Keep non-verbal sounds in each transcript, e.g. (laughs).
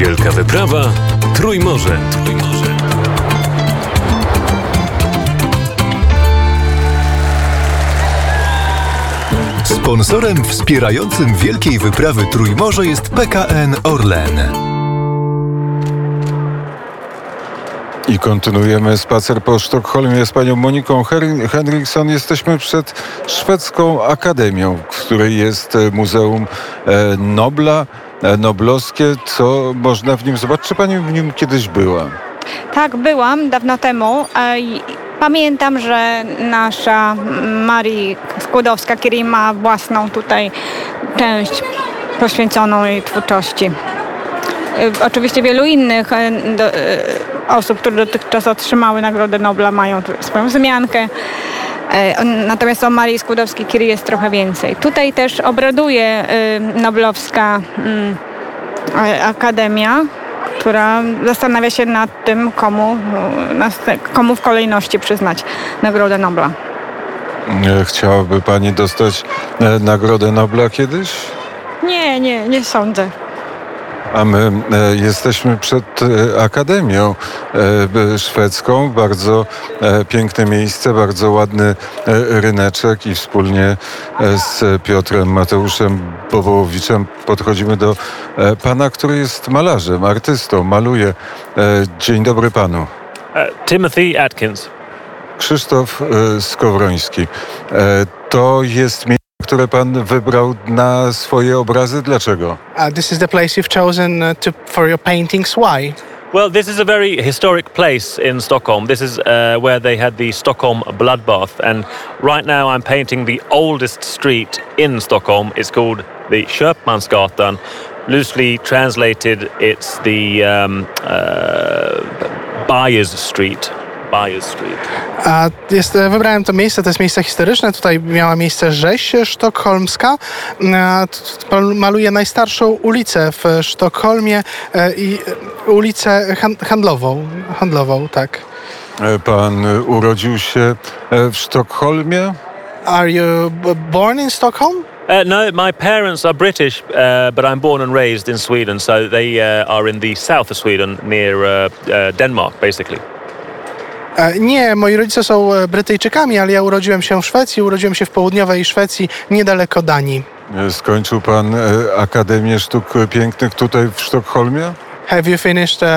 Wielka wyprawa Trójmorze. Trójmorze. Sponsorem wspierającym Wielkiej Wyprawy Trójmorze jest PKN Orlen. I kontynuujemy spacer po Sztokholmie z panią Moniką Henriksson. Jesteśmy przed szwedzką akademią, w której jest e, Muzeum e, Nobla, noblowskie. Co można w nim zobaczyć? Czy pani w nim kiedyś była? Tak, byłam dawno temu. Pamiętam, że nasza Marii Skłodowska-Curie ma własną tutaj część poświęconą jej twórczości. Oczywiście wielu innych osób, które dotychczas otrzymały Nagrodę Nobla, mają swoją wzmiankę. E, natomiast o Marii Skłodowskiej-Curie jest trochę więcej. Tutaj też obraduje y, Noblowska mm, Akademia, która zastanawia się nad tym, komu, komu w kolejności przyznać Nagrodę Nobla. E, chciałaby Pani dostać e, Nagrodę Nobla kiedyś? Nie, nie, nie sądzę. A my e, jesteśmy przed e, Akademią e, Szwedzką. Bardzo piękne miejsce, bardzo ładny ryneczek i wspólnie z Piotrem Mateuszem Bowołowiczem podchodzimy do pana, który jest malarzem, artystą, maluje. Dzień dobry panu. Timothy Atkins. Krzysztof Skowroński. To jest które pan wybrał na swoje obrazy. Dlaczego? Uh, this is the place you've chosen uh, to, for your paintings. Why? Well, this is a very historic place in Stockholm. This is uh, where they had the Stockholm bloodbath. And right now I'm painting the oldest street in Stockholm. It's called the Köpmansgatan. Loosely translated, it's the um, uh, Buyers Street. Street. A jest, e, wybrałem to miejsce, to jest miejsce historyczne. Tutaj miała miejsce rzeź sztokholmska. Maluje najstarszą ulicę w Sztokholmie e, i e, ulicę handlową. Handlową, tak. Pan urodził się w Sztokholmie? Are you born in Stockholm? Uh, no, my parents are British, uh, but I'm born and raised in Sweden, so they uh, are in the south of Sweden, near uh, uh, Denmark, basically. E, nie, moi rodzice są e, Brytyjczykami, ale ja urodziłem się w Szwecji, urodziłem się w południowej Szwecji, niedaleko Danii. E, skończył pan Akademię Sztuk Pięknych tutaj w Sztokholmie? Have you finished uh,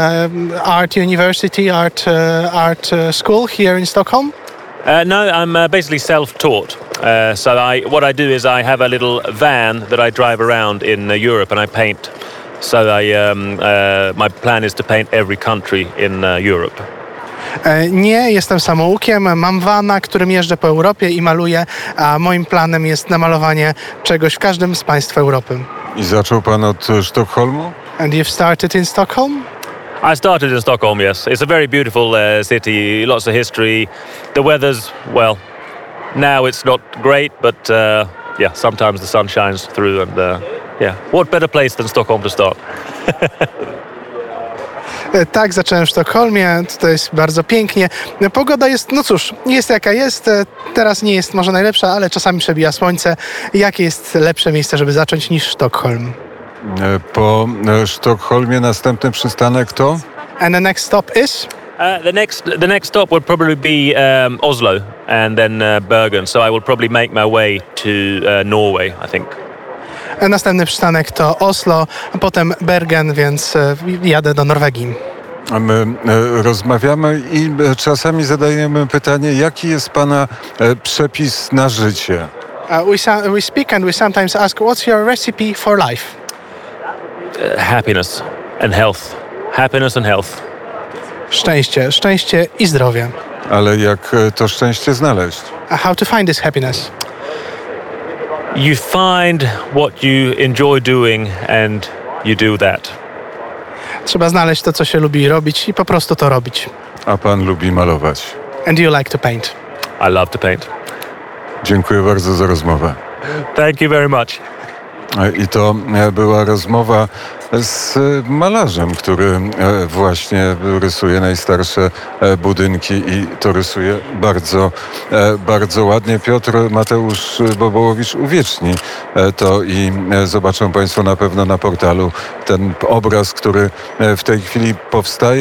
art university, art, uh, art uh, school here in Stockholm? Uh, no, I'm uh, basically self-taught. Uh, so I, what I do is I have a little van that I drive around in Europe and I paint. So I, um, my plan is to paint every country in Europe. E, nie, jestem samoukiem, mam vana, którym jeżdżę po Europie i maluję, a moim planem jest namalowanie czegoś w każdym z państw Europy. I zaczął pan od Sztokholmu? And you've started in Stockholm? I started in Stockholm, yes. It's a very beautiful uh, city, lots of history. The weather's, well, now it's not great, but uh, yeah, sometimes the sun shines through and uh, yeah, what better place than Stockholm to start? (laughs) E, tak, zacząłem w Sztokholmie, to jest bardzo pięknie. Pogoda jest, no cóż, jest jaka jest. E, teraz nie jest może najlepsza, ale czasami przebija słońce. Jakie jest lepsze miejsce, żeby zacząć niż Sztokholm? E, po Sztokholmie następny przystanek to? And the next stop is? Uh, the next the next stop would probably be um, Oslo and then uh, Bergen. So I will probably make my way to uh, Norway, I think. Następny przystanek to Oslo, a potem Bergen, więc e, jadę do Norwegii. My e, rozmawiamy i e, czasami zadajemy pytanie, jaki jest Pana przepis na życie? Uh, we, we speak and we sometimes ask, what's your recipe for life? Uh, happiness and health. Happiness and health. Szczęście, szczęście i zdrowie. Ale jak to szczęście znaleźć? Uh, how to find this happiness? You find what you enjoy doing and you do that. Trzeba znaleźć to, co się lubi robić i po prostu to robić. A pan lubi malować. And you like to paint. I love to paint. Dziękuję bardzo za rozmowę. Thank you very much. I to e, była rozmowa z malarzem, który e, właśnie rysuje najstarsze e, budynki i to rysuje bardzo, e, bardzo ładnie. Piotr Mateusz Bobołowicz uwieczni e, to i e, zobaczą Państwo na pewno na portalu ten obraz, który e, w tej chwili powstaje.